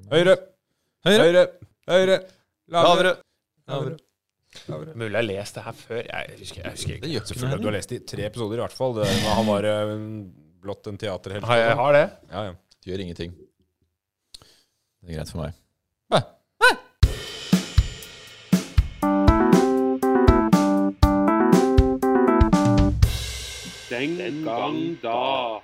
Høyre. Høyre. Høyre. Høyre. Lavere. Lavere. Mulig jeg har lest det her før. Jeg husker, jeg husker Det ikke. gjør ikke noe Selvfølgelig. Du har lest det i tre episoder i hvert fall. Det, han var eh, blott en teaterhelt. Har jeg har det? Ja, ja. Det gjør ingenting. Det er greit for meg. Hæ? Hæ? Den gang da.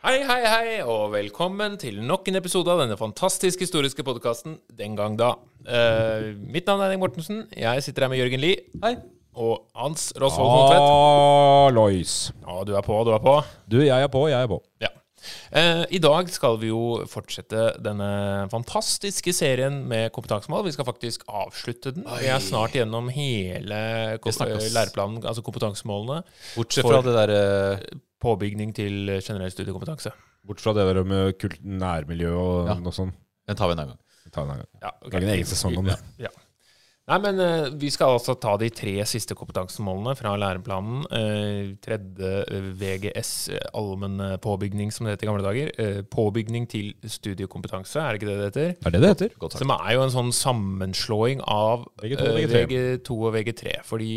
Hei, hei, hei, og velkommen til nok en episode av denne fantastisk historiske podkasten Den gang da. Eh, mitt navn er Henning Mortensen. Jeg sitter her med Jørgen Lie. Hei. Og Hans Rosvold Holtvedt. Alois. Ja, du er på, du er på. Du, jeg er på, jeg er på. Ja. Eh, I dag skal vi jo fortsette denne fantastiske serien med kompetansemål. Vi skal faktisk avslutte den. Vi er snart gjennom hele kom- snakkes. læreplanen, altså kompetansemålene. Bortsett For- fra det derre Påbygning til generell studiekompetanse. Bort fra det der med kult nærmiljø og Ja. noe sånt. Den tar vi en annen gang. Ta en gang. Ja, ok. Lage en egen sesong om det. Ja. Nei, men uh, vi skal altså ta de tre siste kompetansemålene fra læreplanen. Uh, tredje eh, VGS, eh, eh, påbygning, som det het i gamle dager. Påbygning til studiekompetanse, er det ikke det det heter? Er det det heter? Godt sagt. Som er jo en sånn sammenslåing av VG2 og eh, VG3. VG2 og VG3. Fordi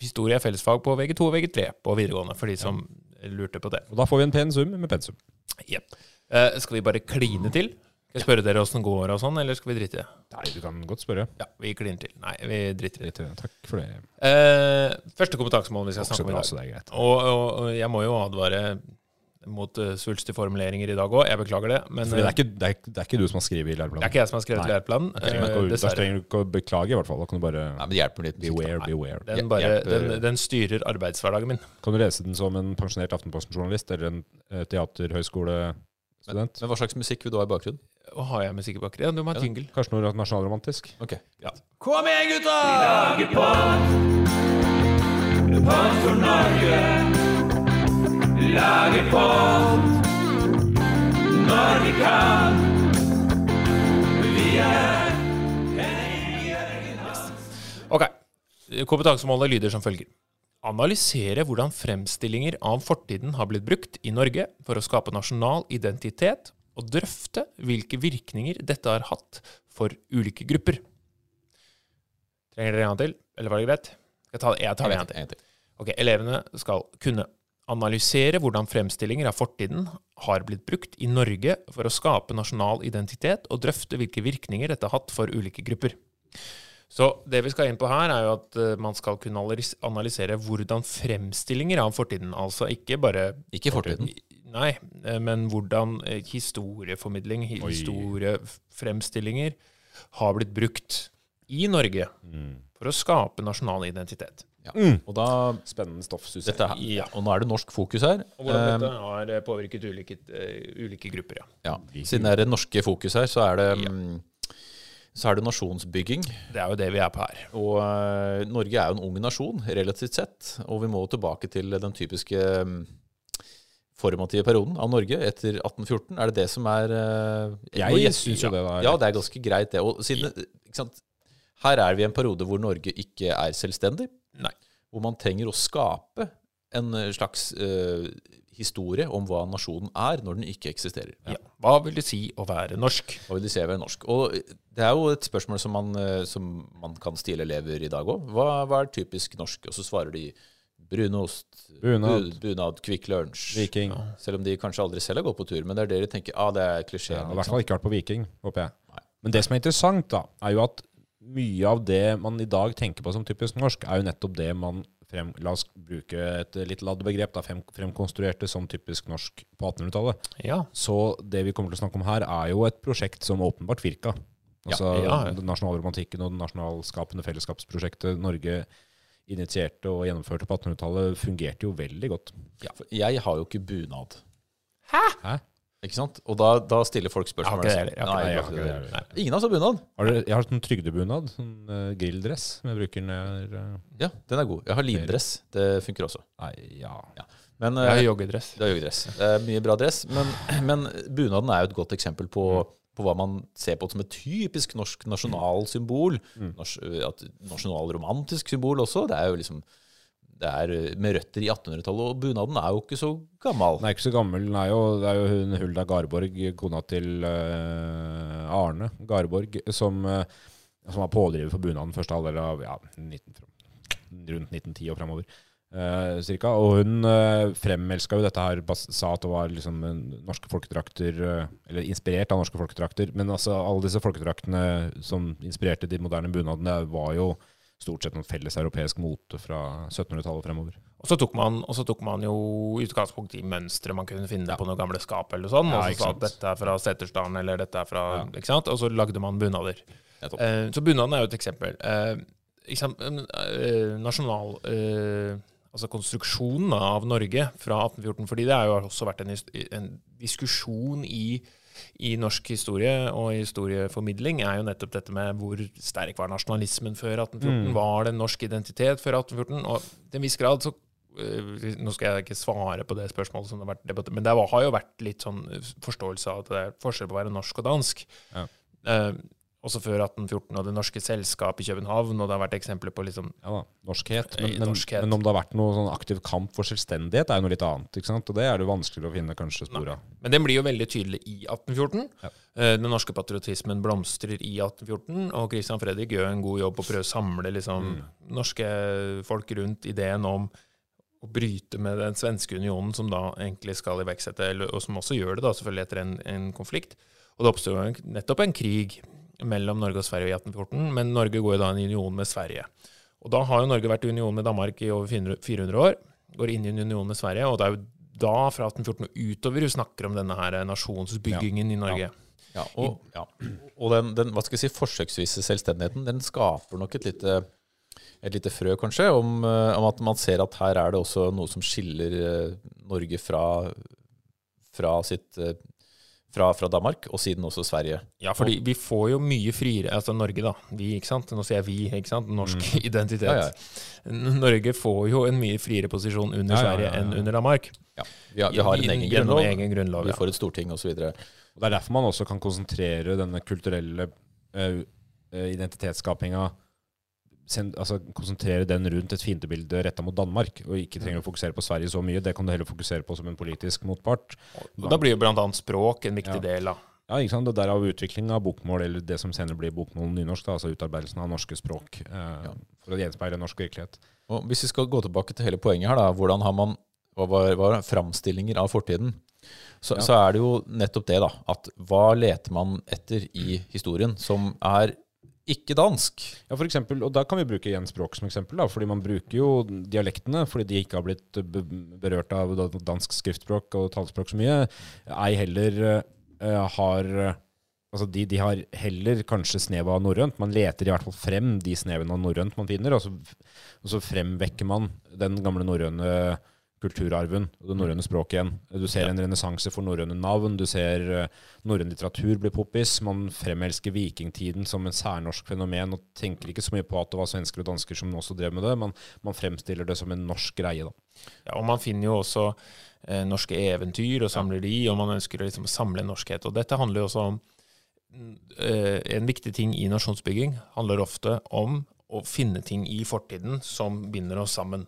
historie er fellesfag på VG2 og VG3 på videregående, for de som lurte på det. Og da får vi en pen sum med pensum. Jep. Eh, skal vi bare kline til? Skal jeg spørre dere åssen det går og sånn, eller skal vi drite i det? Nei, du kan godt spørre. Ja, vi kliner til. Nei, vi driter i det. Takk for det. Eh, første kompetansemål vi skal Også snakke om i dag. Og, og, og jeg må jo advare mot uh, svulstige formuleringer i dag òg. Jeg beklager det. Men Fordi det er, eh, ikke, det, er, det er ikke du som har skrevet i det er ikke jeg som har skrevet i læreplanen. Trenger du eh, Da trenger du ikke å beklage, i hvert fall. Da kan du bare Nei, men det hjelper litt. Beware, beware. Den, bare, den, den styrer arbeidshverdagen min. Kan du lese den som en pensjonert Aftenposten-journalist eller en eh, teaterhøyskolestudent? Men hva slags musikk vil du ha i bakgrunnen? Og har jeg musikk i bakgrunnen? Ja, du må ha Ja. jingle. Kanskje noe nasjonalromantisk? Ok. Kom igjen, gutta! Vi Lager pott. Pott for Norge. Lager når Norge kan. Vi er Ok. Kompetansemålet lyder som følger. Analysere hvordan fremstillinger av fortiden har blitt brukt i Norge for å skape nasjonal identitet, og drøfte hvilke virkninger dette har hatt for ulike grupper. Trenger dere en gang til, eller var det greit? Jeg tar, jeg tar det en gang til. Ok, Elevene skal kunne analysere hvordan fremstillinger av fortiden har blitt brukt i Norge for å skape nasjonal identitet, og drøfte hvilke virkninger dette har hatt for ulike grupper. Så det vi skal inn på her, er jo at eh, man skal kunne analysere hvordan fremstillinger av fortiden, altså ikke bare Ikke fortiden. Nei, eh, men hvordan eh, historieformidling, historiefremstillinger, har blitt brukt i Norge Mm. for å skape nasjonal identitet. Ja. Mm. Og da Spennende stoff, syns jeg. dette Ja. Og nå er det norsk fokus her. Og hvordan Um, dette har eh, påvirket ulike, uh, ulike grupper, ja. ja. Siden det er det norske fokus her, så er det Ja. mm, så er det nasjonsbygging. Det er jo det vi er på her. Og uh, Norge er jo en ung nasjon, relativt sett. Og vi må tilbake til den typiske um, formative perioden av Norge etter 1814. Er det det som er uh, Jeg jeg syns jo det var Ja, det er ganske greit, det. Og siden, ikke sant? Her er vi i en periode hvor Norge ikke er selvstendig. Nei. Hvor man trenger å skape en eh, slags eh, historie om hva nasjonen er, når den ikke eksisterer. Ja. Hva vil det si å være norsk? Hva vil det si å være norsk? Og det er jo et spørsmål som man, eh, som man kan stille elever i dag òg. Hva, hva er typisk norsk? Og så svarer de brunost, Bunad. bu- bunad Kvikk Lunsj. Viking. Selv om de kanskje aldri selv har gått på tur. Men det er det de tenker ah, det er klisjé. Ja, I hvert fall ikke vært på Viking, håper jeg. Nei. Men det som er interessant, da, er jo at mye av det man i dag tenker på som typisk norsk, er jo nettopp det man frem, La oss bruke et litt ladd begrep, da, frem, fremkonstruerte som typisk norsk på 1800-tallet. Ja. Så det vi kommer til å snakke om her, er jo et prosjekt som åpenbart virka. Altså ja, ja. den nasjonalromantikken og det nasjonalskapende fellesskapsprosjektet Norge initierte og gjennomførte på 1800-tallet, fungerte jo veldig godt. Ja, jeg har jo ikke bunad. Hæ? Hæ? Ikke sant? Og da, da stiller folk spørsmål. Jeg har ikke det heller. Jeg har ikke det. har Jeg har ikke det. det. Ingen av oss har bunad. Har dere, jeg har sånn trygdebunad, sånn uh, grilldress, som jeg bruker når er uh, Ja, den er god. Jeg har lindress. Det funker også. Nei, ja. Men Jeg har eh, joggedress. det er joggedress. Det er mye bra dress. Men, men bunaden er jo et godt eksempel på, på hva man ser på som et typisk norsk nasjonalsymbol. Mm. At nasjonalromantisk symbol også. Det er jo liksom det er eh, med røtter i 1800-tallet, og bunaden er jo ikke så gammel. Den er ikke så gammel. Den er jo, det er jo hun Hulda Garborg, kona til uh, Arne Garborg, som, uh, som var pådriver for bunaden første halvdel av ja, 19, rundt 1910 og framover. Uh, cirka. Og hun uh, fremelska jo dette her, sa at det var liksom norske folkedrakter uh, Eller inspirert av norske folkedrakter. Men altså, alle disse folkedraktene som inspirerte de moderne bunadene, var jo stort sett noen felles europeisk mote fra 1700-tallet fremover. Og så tok man, og så tok man jo utgangspunkt i mønstre man kunne finne på noen gamle skap, eller sånn, Ja, og så sa at dette er fra Setersdalen, eller dette er fra Ja. ikke sant? Og så lagde man bunader. Eh, så bunaden er jo et eksempel. Eh, eh, nasjonal eh, Altså konstruksjonen av Norge fra 1814, fordi det har jo også vært en, en diskusjon i i norsk historie og historieformidling er jo nettopp dette med hvor sterk var nasjonalismen før 1814. Mm. Var det norsk identitet før 1814? Og til en viss grad så øh, Nå skal jeg ikke svare på det spørsmålet, som det har vært debatt, men det har jo vært litt sånn forståelse av at det er forskjell på å være norsk og dansk. Ja. Eh, også før 1814 og Det Norske selskapet i København, og det har vært eksempler på liksom Ja da, norskhet. Men, Eh, men, norskhet. men om det har vært noe sånn aktiv kamp for selvstendighet, er jo noe litt annet. ikke sant? Og det er det jo vanskeligere å finne kanskje spor av. Men den blir jo veldig tydelig i 1814. Ja. Eh, Den norske patriotismen blomstrer i 1814, og Christian Fredrik gjør en god jobb på å prøve å samle liksom, norske folk rundt ideen om å bryte med den svenske unionen, som da egentlig skal iverksette, og som også gjør det da, selvfølgelig etter en, en konflikt. Og det oppstår nettopp en krig mellom Norge og Sverige i 1814, men Norge går jo da i union med Sverige. Og da har jo Norge vært i union med Danmark i over 400 400 år, går inn i en union med Sverige, og det er jo da, fra 1814 og utover, du snakker om denne her nasjonsbyggingen i Norge. Ja, og, ja. og den, den hva skal jeg si, forsøksvise selvstendigheten, den skaper nok et lite, et lite frø, kanskje, om, eh, om at man ser at her er det også noe som skiller eh, Norge fra, fra sitt eh, fra, fra Danmark, og siden også Sverige. Ja, fordi vi får jo mye friere Altså Norge, da. Vi, ikke sant. Nå sier jeg vi, ikke sant. Norsk identitet. Ja, ja. Norge får jo en mye friere posisjon under Ja, ja, ja, Sverige enn under Danmark. Ja, vi, har, vi har en egen grunnlov, egen grunnlov vi får et storting osv. Og Det er derfor man også kan konsentrere denne kulturelle eh, identitetsskapinga altså Konsentrere den rundt et fiendebilde retta mot Danmark, og ikke trenger å fokusere på Sverige så mye. Det kan du heller fokusere på som en politisk motpart. Og da blir jo annet språk en viktig Ja. del av Ja, ikke sant? Og Derav utvikling av bokmål, eller det som senere blir bokmål nynorsk, da, altså utarbeidelsen av norske språk, eh, for å gjenspeile norsk virkelighet. Og hvis vi skal gå tilbake til hele poenget her, da, hvordan har man hva var, var framstillinger av fortiden? Så, Ja. så er det jo nettopp det, da. At hva leter man etter i historien som er ikke dansk? Ja, for eksempel, og Da kan vi bruke igjen språk som eksempel. da, fordi Man bruker jo dialektene fordi de ikke har blitt berørt av dansk skriftspråk og talespråk så mye. Ei heller uh, har Altså de, de har heller kanskje snev av norrønt. Man leter i hvert fall frem de snevene av norrønt man finner, og så, og så fremvekker man den gamle norrøne kulturarven og det norrøne språket igjen. Du ser en renessanse for norrøne navn, du ser uh, norrøn litteratur bli poppis. Man fremelsker vikingtiden som en særnorsk fenomen og tenker ikke så mye på at det var svensker og dansker som også drev med det, men man fremstiller det som en norsk greie. da. Ja, og man finner jo også eh, norske eventyr og samler de, og man ønsker å liksom samle norskhet. Og dette handler jo også om mm, eh, En viktig ting i nasjonsbygging handler ofte om å finne ting i fortiden som binder oss sammen.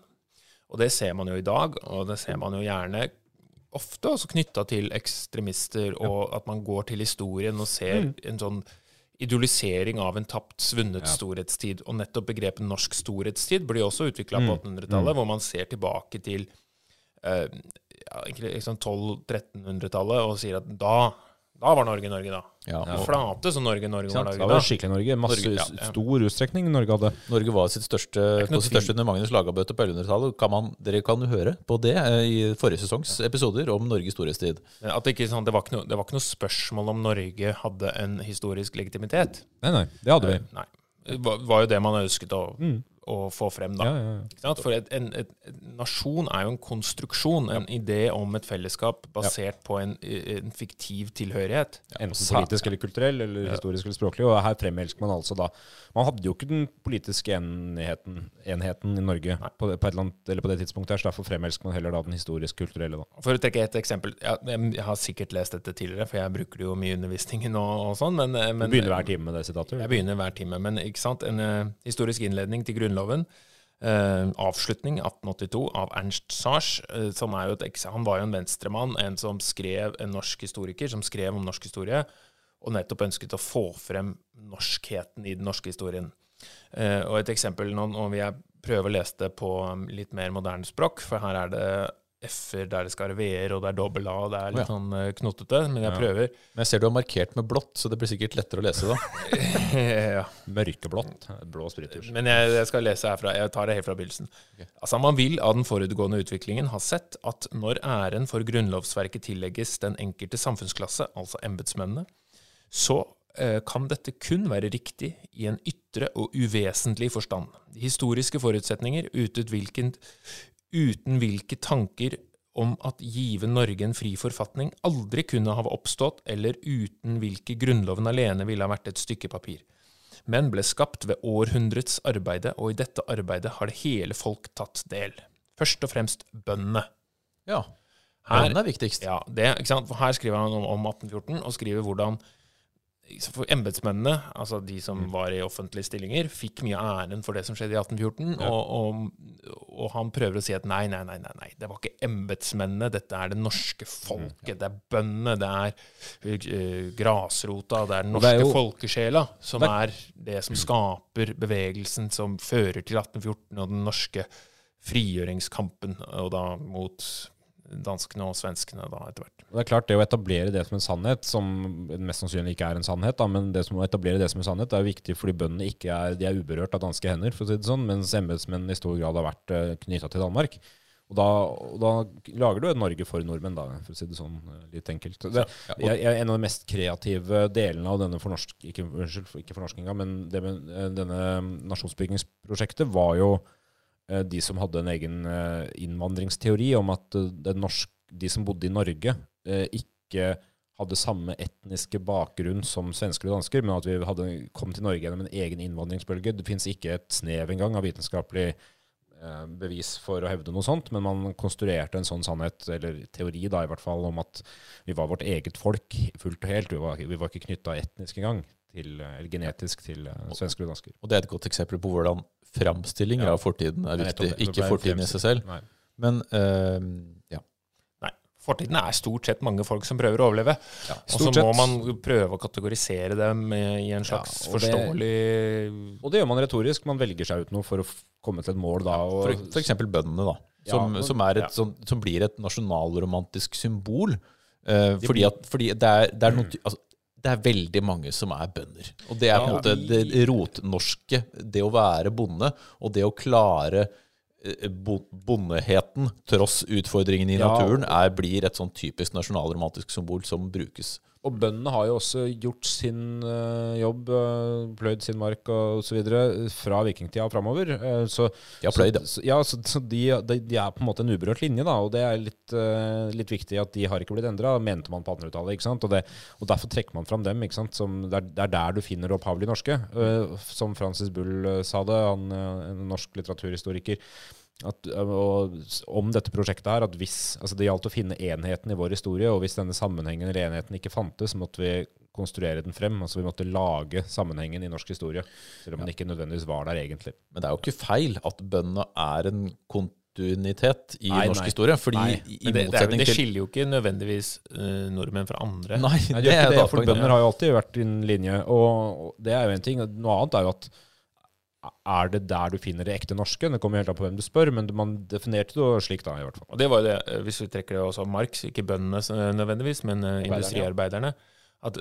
Og det ser man jo i dag, og det ser man jo gjerne ofte også knytta til ekstremister, og at man går til historien og ser en sånn idealisering av en tapt, svunnet Ja. storhetstid. Og nettopp begrepet norsk storhetstid blir også utvikla på 1800-tallet, hvor man ser tilbake til eh, ja, liksom 1200-1300-tallet og sier at da, da var Norge Norge, da. Ja, Og Flate som Norge Norge var? Norge Da da. var det skikkelig Norge. Masse Norge, ja, ja. stor utstrekning Norge hadde. Norge var sitt største, på sitt største under Magnus Lagabøte på 1100-tallet. Dere kan jo høre på det eh, i forrige sesongs episoder om Norges storhetstid. At det, ikke, sånn, det, var ikke noe, det var ikke noe spørsmål om Norge hadde en historisk legitimitet. Nei, nei, det hadde vi. Nei. Det var, var jo det man ønsket å, Mm. Å få frem, da. Ja, ja, ja. Ikke sant? For et, en, et, nasjon er jo en konstruksjon, en idé om et fellesskap basert på en, en fiktiv tilhørighet. Enten politisk eller kulturell, eller historisk eller språklig. Og her fremelsker man altså da Man hadde jo ikke den politiske enheten, enheten i Norge på det, på, annet, eller på det tidspunktet, her, så derfor fremelsker man heller da den historisk-kulturelle. da. For å trekke et eksempel Jeg jeg har sikkert lest dette tidligere, for jeg bruker det jo mye i undervisningen og, og sånn, men, men Du begynner hver time med det sitatet. Jeg begynner hver time, men ikke sant? en uh, historisk innledning til Grunnloven. Eh, avslutning, 1882, av Ernst Sars. eh, som er jo et, han var jo en venstremann, en som skrev, en norsk historiker som skrev om norsk historie, og nettopp ønsket å få frem norskheten i den norske historien. Eh, og et eksempel, nå, nå vil jeg prøve å lese det på um, litt mer moderne språk, for her er det f-er der det skal være v-er, og det er dobbel a, og det er litt ja. sånn knottete, knotete, men jeg Ja. prøver. Men jeg ser du har markert med blått, så det blir sikkert lettere å lese da. ja. Mørkeblått. Blå spritus. Men jeg, jeg skal lese herfra. Jeg tar det helt fra begynnelsen. Altså, Man vil av den forutgående utviklingen ha sett at når æren for grunnlovsverket tillegges den enkelte samfunnsklasse, altså embetsmennene, så eh, kan dette kun være riktig i en ytre og uvesentlig forstand. Historiske forutsetninger uten, hvilken, uten hvilke tanker om at give Norge en fri forfatning aldri kunne ha oppstått, eller uten hvilke Grunnloven alene ville ha vært et stykke papir men ble skapt ved århundrets arbeide, og i dette arbeidet har det hele folk tatt del. Først og fremst bøndene. Ja, Her, den er viktigst. ja, det, ikke sant? For her skriver han om, om 1814, og skriver hvordan for embetsmennene, altså de som var i offentlige stillinger, fikk mye av æren for det som skjedde i 1814. Ja. Og, og, og han prøver å si at nei, nei, nei, nei, nei, det var ikke embetsmennene, dette er det norske folket, det er bøndene, det er uh, grasrota, det er den det norske er jo- folkesjela som Det er det som skaper bevegelsen som fører til 1814 og den norske frigjøringskampen, og da mot danskene og svenskene da etter hvert. Det er klart, det å etablere det som en sannhet, som mest sannsynlig ikke er en sannhet, da, men det som å etablere det som en sannhet, er viktig fordi bøndene ikke er, de er uberørt av danske hender, for å si det sånn, mens embetsmennene i stor grad har vært uh, knytta til Danmark. Og da, og da lager du et Norge for nordmenn, da, for å si det sånn eh, litt enkelt. Det, jeg, jeg, en av de mest kreative delene av denne fornorsk, ikke, unnskyld, ikke fornorskinga, men det med, eh, denne nasjonsbyggingsprosjektet var jo eh, de som hadde en egen eh, innvandringsteori om at eh, norsk, de som bodde i Norge, eh, ikke hadde samme etniske bakgrunn som svensker og dansker, men at vi hadde kom til Norge gjennom en egen innvandringsbølge. Det fins ikke et snev engang av vitenskapelig eh, bevis for å hevde noe sånt, men man konstruerte en sånn sannhet, eller teori da i hvert fall, om at vi var vårt eget folk fullt og helt. Vi var, vi var ikke knytta etnisk engang, til, eller genetisk, til eh, svensker og dansker. Og det er et godt eksempel på hvordan framstillinger Ja. av fortiden er Det viktig. det. Ikke fortiden i seg selv. Nei. Men uh, ja. Nei, fortiden er stort sett mange folk som prøver å overleve. Ja, Og så må man prøve å kategorisere dem i en slags Ja, og det- forståelig Og det gjør man retorisk. Man velger seg ut noe for å komme til et mål da. Og, For, for eksempel bøndene, da. Ja, Som, men- som, er et, ja. sånn, som blir et nasjonalromantisk symbol. Uh, fordi at, fordi det, er, det, er noe, altså, det er veldig mange som er bønder. Og det er på en måte det rotnorske. Det å være bonde, og det å klare eh, bondeheten tross utfordringene i naturen, er, blir et sånn typisk nasjonalromantisk symbol som brukes. Og bøndene har jo også gjort sin eh, jobb, uh, pløyd sin mark videre fra vikingtida og framover. Eh, så, De har pløyd, ja. så, ja, så, så de, de, de er på en måte en uberørt linje, da, og det er litt, eh, litt viktig at de har ikke blitt endra, mente man på 1800-tallet. Og, det, og derfor trekker man fram dem. ikke sant? Som, det, er, det er der du finner det opphavlig norske. Eh, som Francis Bull eh, sa det, han, eh, en norsk litteraturhistoriker. At, om dette prosjektet her, at hvis altså Det gjaldt å finne enheten i vår historie, og hvis denne sammenhengen eller enheten ikke fantes, så måtte vi konstruere den frem. altså Vi måtte lage sammenhengen i norsk historie, selv om den ikke nødvendigvis var der egentlig. Men det er jo ikke feil at bøndene er en kontinuitet i Nei, norsk nei. historie. Fordi Nei. i, i det, det, er, det skiller jo ikke nødvendigvis uh, nordmenn fra andre. Nei, det det det, for. Bønder har jo alltid vært din linje, og og det er jo en ting. Noe annet er jo at er det der du finner det ekte norske? Det kommer helt an på hvem du spør, men man definerte det slik da, i hvert fall. Og det var jo det, eh, hvis vi trekker det også av Marx, ikke bøndene eh, nødvendigvis, men eh, Arbeiderne, industriarbeiderne. At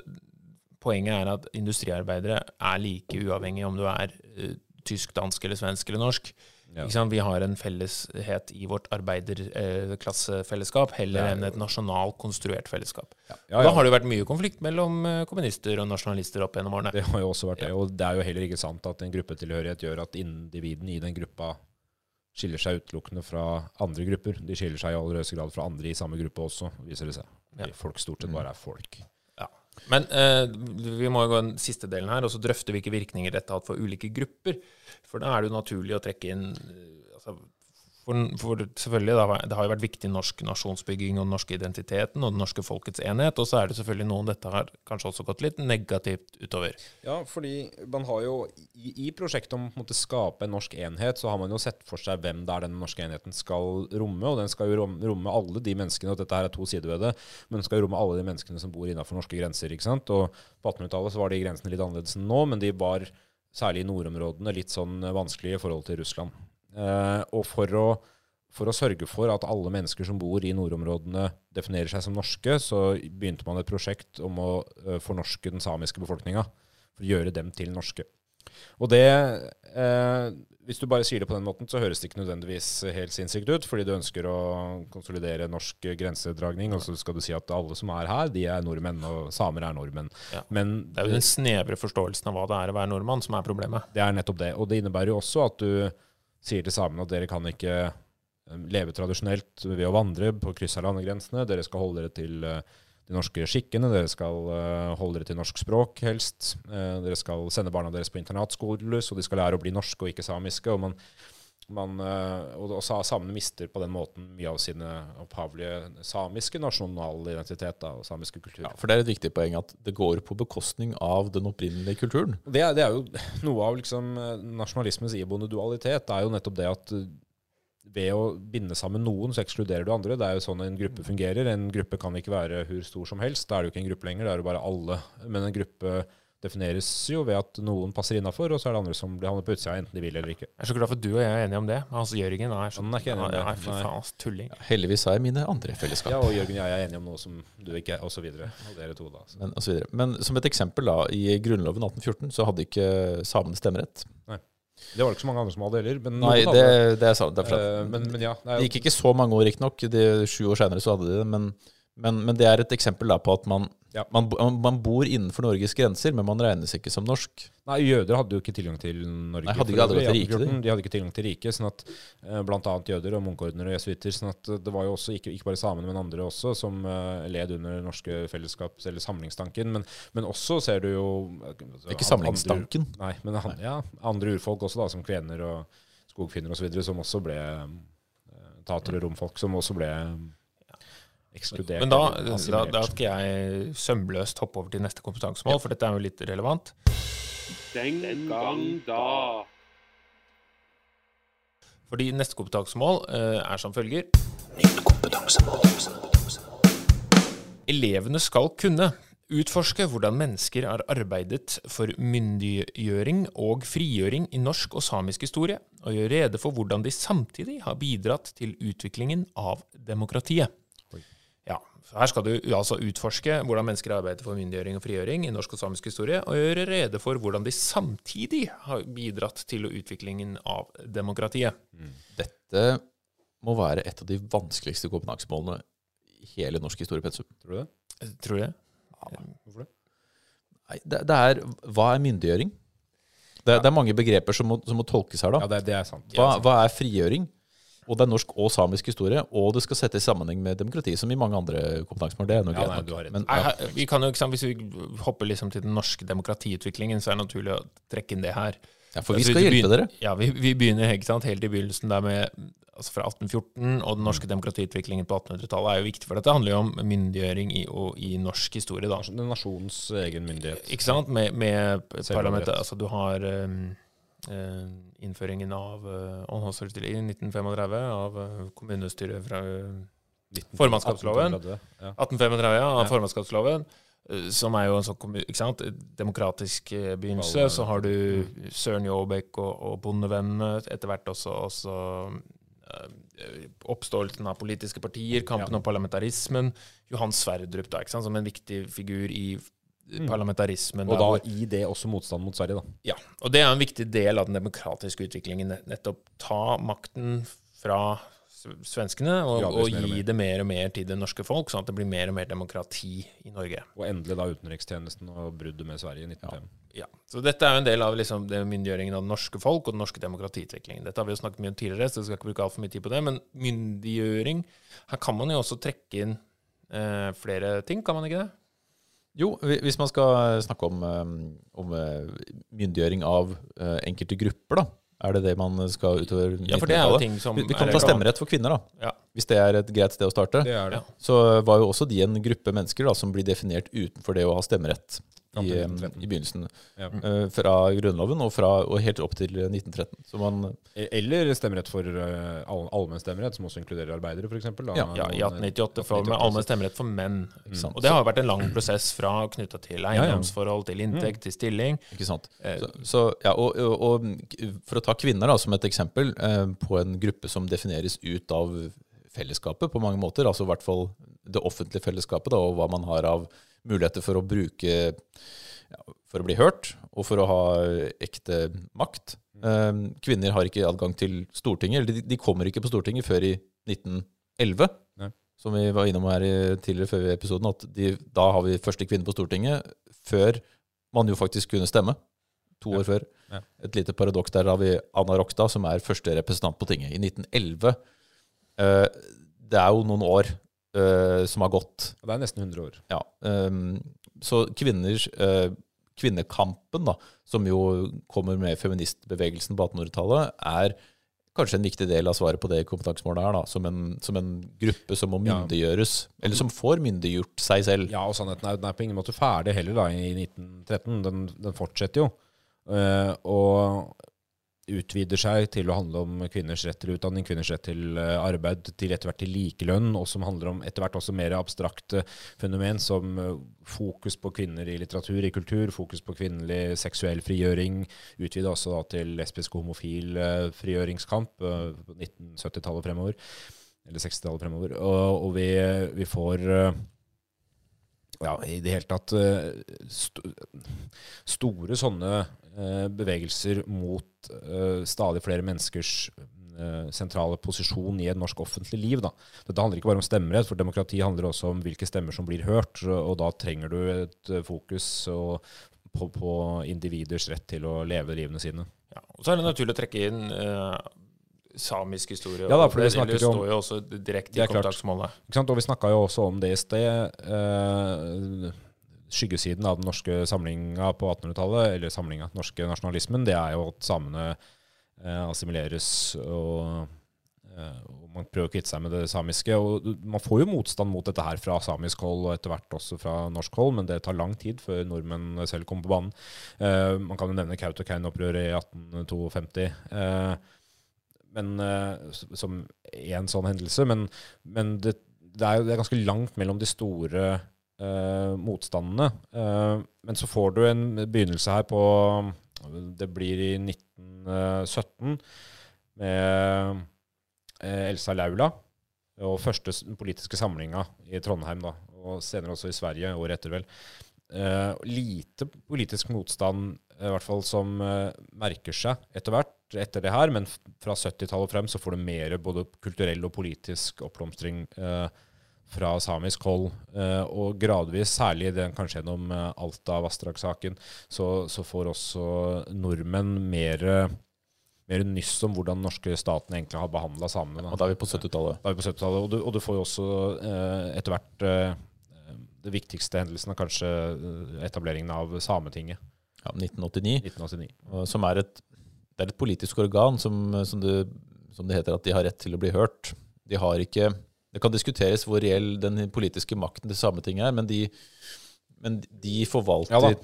poenget er at industriarbeidere er like uavhengig om du er uh, tysk, dansk eller svensk eller norsk. Ja. Vi har en felleshet i vårt arbeiderklassefellesskap heller er enn et nasjonalt konstruert fellesskap. Ja, Da ja. har det jo vært mye konflikt mellom eh, kommunister og nasjonalister opp gjennom årene. Det har jo også vært det. Og det er jo heller ikke sant at en gruppetilhørighet gjør at individene i den gruppa skiller seg utelukkende fra andre grupper. De skiller seg i aller høyeste grad fra andre i samme gruppe også, viser det seg. Ja. Folk stort sett bare er folk. Men eh, vi må jo gå den siste delen her, og så drøfte hvilke virkninger dette har hatt for ulike grupper. For da er det jo naturlig å trekke inn eh, For, for selvfølgelig, har, det har jo vært viktig norsk nasjonsbygging og den norske identiteten og den norske folkets enhet, og så er det selvfølgelig noen dette har kanskje også gått litt negativt utover. Ja, fordi man har jo i, i prosjektet om å skape en norsk enhet, så har man jo sett for seg hvem det er den norske enheten skal romme. Og den skal jo romme alle de menneskene, og dette her er to sider ved det, men den skal jo romme alle de menneskene som bor innenfor norske grenser. ikke sant? Og på 1800-tallet så var de grensene litt annerledes enn nå, men de var særlig i nordområdene litt sånn vanskelige i forhold til Russland. Eh, og for å, for å sørge for at alle mennesker som bor i nordområdene definerer seg som norske, så begynte man et prosjekt om å eh, fornorske den samiske befolkninga. For å gjøre dem til norske. Og det eh, Hvis du bare sier det på den måten, så høres det ikke nødvendigvis helt sinnssykt ut, fordi du ønsker å konsolidere norsk grensedragning, og så skal du si at alle som er her, de er nordmenn, og samer er nordmenn. Ja. Men Det er jo den snevre forståelsen av hva det er å være nordmann, som er problemet. det er nettopp det. Og det innebærer jo også at du sier til samene at dere kan ikke eh, leve tradisjonelt ved å vandre på kryss av landegrensene. Dere skal holde dere til eh, de norske skikkene. Dere skal eh, holde dere til norsk språk, helst. Dere skal sende barna deres på internatskoler, så de skal lære å bli norske og ikke samiske. og man man, eh, og og samene mister på den måten mye av sine opphavlige samiske nasjonale identitet da, og samiske kultur. Ja, for det er et viktig poeng at det går på bekostning av den opprinnelige kulturen. Det, er- det er jo noe av liksom, eh, nasjonalismens iboende dualitet. Det er jo nettopp det at eh, ved å binde sammen noen, så ekskluderer du andre. Det er jo sånn en gruppe fungerer. En gruppe kan ikke være hvor stor som helst. Da er det jo ikke en gruppe lenger, da er det bare alle. Men en gruppe defineres jo ved at noen passer innafor, og så er det andre som blir havner på utsida, enten de vil eller ikke. Jeg er så glad for at du og jeg er enige om det. Altså, Jørgen er sånn Han er ikke enig om det. Nei, fy faen, ass, tulling. Heldigvis har jeg mine andre fellesskap. Ja, og Jørgen og jeg er enige om noe som du ikke er, og så videre. Og dere to, da. Så. Men, og så videre. Men som et eksempel, da, i Grunnloven 1814 så hadde ikke samene stemmerett. Nei. Det var det ikke så mange andre som hadde heller. Men Nei, det, det er sant. Det er. Eh, men, men ja. Det er Det gikk ikke så mange år, riktignok. Sju år seinere så hadde de det. Men, men, men det er et eksempel på at man, Ja. man, man bor innenfor Norges grenser, men man regnes ikke som norsk. Nei, jøder hadde jo ikke tilgang til Norge. Nei, hadde ikke hadde til riket, De hadde ikke tilgang til riket, sånn at eh, annet jøder og munkeordnere og jesuitter. Sånn at eh, det var jo også ikke, ikke bare samene, men andre også, som eh, led under norske fellesskaps- eller samlingstanken. Men, men også ser du jo altså, ikke an- samlingstanken. Andre, nei, men han, ja, andre urfolk også, da, som kvener og skogfinner osv., som også ble tatere og romfolk, som også ble ekskludert. Men da, da, da skal jeg sømløst hoppe over til neste kompetansemål, for dette er jo litt relevant. Den gang da. Fordi neste kompetansemål uh, er som følger. Elevene skal kunne utforske hvordan mennesker har arbeidet for myndiggjøring og frigjøring i norsk og samisk historie, og gjøre rede for hvordan de samtidig har bidratt til utviklingen av demokratiet. Ja, Her skal du altså utforske hvordan mennesker arbeider for myndiggjøring og frigjøring i norsk og samisk historie, og gjøre rede for hvordan de samtidig har bidratt til utviklingen av demokratiet. Dette må være et av de vanskeligste kompetansemålene i hele norsk historiepensum. Tror du det? Tror jeg. Ja. Hvorfor det? Nei, det, det er Hva er myndiggjøring? Det, det er mange begreper som må, som må tolkes her, da. Ja, det, det er sant. Hva, hva er frigjøring? Og det er norsk og samisk historie, og det skal settes i sammenheng med demokrati, som i mange andre kompetansemål. Det er noe Ja, greit nei, nok. du har rett. Men, ja, vi kan jo, Hvis vi hopper liksom til den norske demokratiutviklingen, så er det naturlig å trekke inn det her. ja, for vi skal hjelpe dere. Ja, vi, vi begynner ikke sant, helt i begynnelsen der med altså fra 1814, og den norske demokratiutviklingen på 1800-tallet er jo viktig, for dette handler jo om myndiggjøring i, og, i norsk historie. da. Den nasjonens egen myndighet. Ikke sant? Med, med parlamentet Altså, du har um, innføringen av det stille, i 1935 av uh, kommunestyret fra Formannskapsloven. 1835, ja, av formannskapsloven. eh, Som er jo en sånn ikke sant? demokratisk eh, begynnelse. Så har du Mm. Søren Jåbekk og, og bondevennene. Etter hvert også, også eh, oppståelsen av politiske partier, kampen Ja. om parlamentarismen. Johan Sverdrup da, ikke sant? som en viktig figur i. parlamentarismen. Og da, da i det også motstand mot Sverige, da. ja, og det er en viktig del av den demokratiske utviklingen. Nettopp ta makten fra svenskene og, og og gi mer. det mer og mer til det norske folk, sånn at det blir mer og mer demokrati i Norge. Og endelig da utenrikstjenesten og bruddet med Sverige i 1905. Ja, Så dette er jo en del av liksom, det myndiggjøringen av det norske folk og den norske demokratiutviklingen. Dette har vi jo snakket mye om tidligere, så jeg skal ikke bruke altfor mye tid på det. Men myndiggjøring Her kan man jo også trekke inn eh, flere ting, kan man ikke det? Jo, hvis man skal snakke om, eh, om eh, myndiggjøring av eh, enkelte grupper, da, Er det det man skal utover Ja, for det er jo ting som Vi, kan ta stemmerett for kvinner, da. Ja. Hvis det er et greit sted å starte. Det er det. Så var jo også de en gruppe mennesker da, som blir definert utenfor det å ha stemmerett i, eh, 1913. i begynnelsen. Ja. Uh, Fra Grunnloven og, fra, og helt opp til 1913. Så man Eller stemmerett for uh, allmenn stemmerett, som også inkluderer arbeidere, f.eks. Ja, Ja, I 1898 for, med allmenn stemmerett for menn. Ikke sant? Og det har jo vært en lang prosess fra knytta til eiendomsforhold, til inntekt, til stilling. Ikke sant? Eh, Så, så, ja, og, og, og for å ta kvinner da, som et eksempel uh, på en gruppe som defineres ut av fellesskapet på mange måter, altså i hvert fall det offentlige fellesskapet, da, og hva man har av muligheter for å bruke ja, for å bli hørt, og for å ha ekte makt. Eh, kvinner har ikke adgang til Stortinget, eller de, de kommer ikke på Stortinget før i 1911. Nei. Som vi var innom her i, tidligere før i episoden, at de, da har vi første kvinne på Stortinget, før man jo faktisk kunne stemme. To Ja. år før. Ja. Et lite paradoks der har vi Anna Rokstad, som er første representant på tinget. I 1911. Eh, det er jo noen år eh, som har gått. Det er nesten 100 år. Ja, ehm, så kvinners, eh, kvinnekampen, da, som jo kommer med feministbevegelsen på 1800-tallet, er kanskje en viktig del av svaret på det kompetansemålet her. Da, som, en, som en gruppe som må Ja. myndiggjøres, eller som får myndiggjort seg selv. Ja, og sannheten er, den er på ingen måte ferdig heller da, i 1913. Den, den fortsetter jo. Uh, og utvider seg til å handle om kvinners rett til utdanning, kvinners rett til eh, arbeid, til etter hvert til likelønn, og som handler om etter hvert også mer abstrakte fenomen som eh, fokus på kvinner i litteratur, i kultur, fokus på kvinnelig seksuell frigjøring, utvida også da til lesbisk og homofil eh, frigjøringskamp eh, på 1970-tallet fremover, eller 60-tallet fremover, og, og vi, vi får eh, ja, i det hele tatt eh, st store sånne eh, bevegelser mot eh, stadig flere menneskers sentrale posisjon i et norsk offentlig liv. Da. Dette handler ikke bare om stemmerett, for demokrati handler også om hvilke stemmer som blir hørt, og da trenger du et fokus på, på individers rett til å leve livene sine. Ja. Og så er det naturlig å trekke inn samisk historie. Ja da, for det det, står jo også direkte i kontaktsmålet. Og vi snakka jo også om det i sted. Eh, skyggesiden av den norske samlinga på 1800-tallet, eller samlinga, den norske nasjonalismen, det er jo at samene eh, assimileres og, eh, og man prøver å kvitte seg med det samiske. og Man får jo motstand mot dette her fra samisk hold, og etter hvert også fra norsk hold, men det tar lang tid før nordmenn selv kommer på banen. Eh, man kan jo nevne Kautokeino-opprøret i 1852. Men, eh, som én sånn hendelse. Men, men det, det, er jo, det er ganske langt mellom de store uh, motstandene. Uh, men så får du en begynnelse her på Det blir i 1917 med Elsa Laula. Og første politiske samlinga i Trondheim, da, og senere også i Sverige, året etter, vel. Uh, lite politisk motstand, i hvert fall som uh, merker seg etter hvert etter det her, men fra 70-tallet og frem så får du mer både kulturell og politisk oppblomstring eh, fra samisk hold. Eh, og gradvis, særlig den, kanskje gjennom eh, Alta-vassdragssaken, så, så får også nordmenn mer, mer nyss om hvordan den norske staten egentlig har behandla samene. Og da er vi på 70-tallet. Da er vi på 70-tallet, og, du- og du får jo også eh, etter hvert eh, det viktigste hendelsen er kanskje eh, etableringen av Sametinget Ja, 1989. 1989. som er et, det er et politisk organ som, som, det, som det heter at de har rett til å bli hørt. De har ikke Det kan diskuteres hvor reell den politiske makten til Sametinget er, men de, men de forvalter Ja.